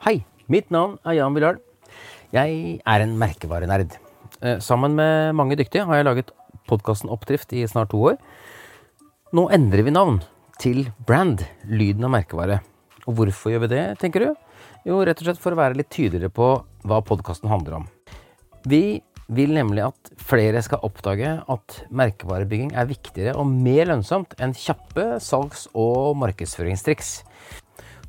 Hei, mitt navn er Jan Villard. Jeg er en merkevarenerd. Eh, Sammen med mange dyktige har jeg laget podkasten Oppdrift i snart to år. Nå endrer vi navn til Brand, lyden av merkevare. Og hvorfor gjør vi det, tenker du? Jo, rett og slett for å være litt tydeligere på hva podkasten handler om. Vi vil nemlig at flere skal oppdage at merkevarebygging er viktigere og mer lønnsomt enn kjappe salgs- og markedsføringstriks.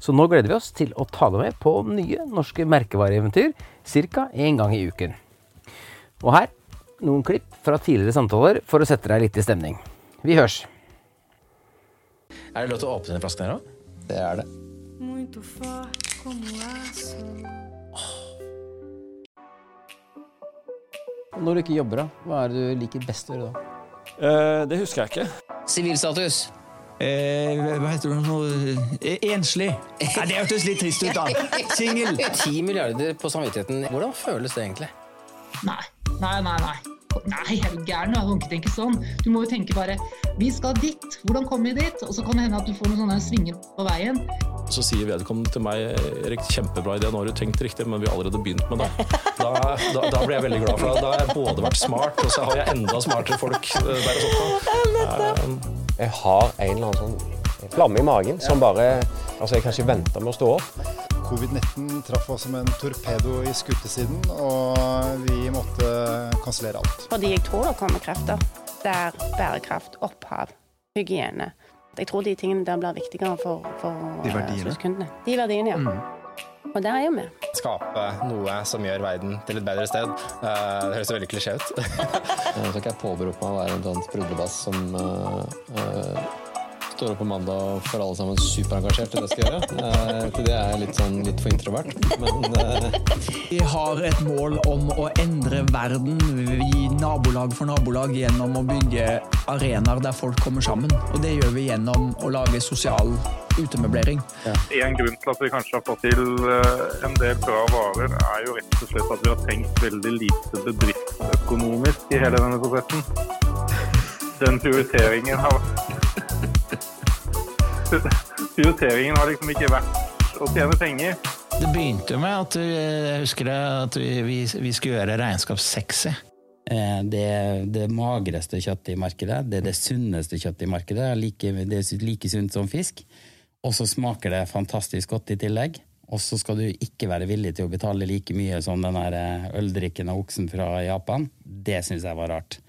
Så nå gleder vi oss til å ta deg med på nye norske merkevareeventyr ca. én gang i uken. Og her noen klipp fra tidligere samtaler for å sette deg litt i stemning. Vi hørs. Er det lov til å åpne denne flasken her òg? Det er det. muito forte como aço. Når du ikke jobber, da, hva er det du liker best å gjøre da? Eh, det husker jeg ikke. Sivilstatus. Eh, hva heter det nå? Eh, enslig. Nei, det hørtes litt trist ut, da. Singel. 10 milliarder på samvittigheten. Hvordan føles det egentlig? Nei, nei, nei. Nei, nei er du gæren? Du kan ikke tenke sånn. Du må jo tenke bare Vi skal dit. Hvordan kommer vi dit? Og så kan det hende at du får noen sånne svinger på veien. Så sier vedkommende til meg Erik, kjempebra idé, nå har du tenkt riktig, men vi har allerede begynt med det. Da, da, da blir jeg veldig glad, for da har jeg både vært smart, og så har jeg enda smartere folk eh, der og sånn. Jeg har en eller annen sånn flamme i magen som bare Altså, jeg kan ikke vente med å stå opp. Covid-19 traff oss som en torpedo i skutesiden, og vi måtte kansellere alt. Fordi jeg tror det kommer krefter der bærekraft, opphav, hygiene Jeg tror de tingene der blir viktigere for, for De eh, verdiene. De verdiene, ja. Og der er jo vi. Skape noe som gjør verden til et bedre sted. Eh, Det høres veldig klisjé ut. Jeg skal ikke jeg påberope meg å være en sånn sprudlebass som uh, eh, står opp på mandag og får alle sammen superengasjert i det jeg skal gjøre. Eh, til det er jeg litt sånn litt for introvert. Men eh, Vi har et mål om å endre verden i nabolag for nabolag gjennom å bygge arenaer der folk kommer sammen. Og det gjør vi gjennom å lage sosial utemøblering. En grunn til at vi kanskje har fått til eh, en del bra varer, er jo rett og slett at vi har tenkt veldig lite bedriftsøkonomisk i hele denne prosessen. Den prioriteringen har Prioriteringen har liksom ikke vært å tjene penger. Det begynte med at jeg husker det, at vi, vi, vi skulle gjøre regnskap sexy. Eh, Det er det magreste kjøttet i markedet. Det er det sunneste kjøttet i markedet. Like, det er like sunt som fisk. Og så smaker det fantastisk godt i tillegg. Og så skal du ikke være villig til å betale like mye som den øldrikken av oksen fra Japan. Det syns jeg var rart.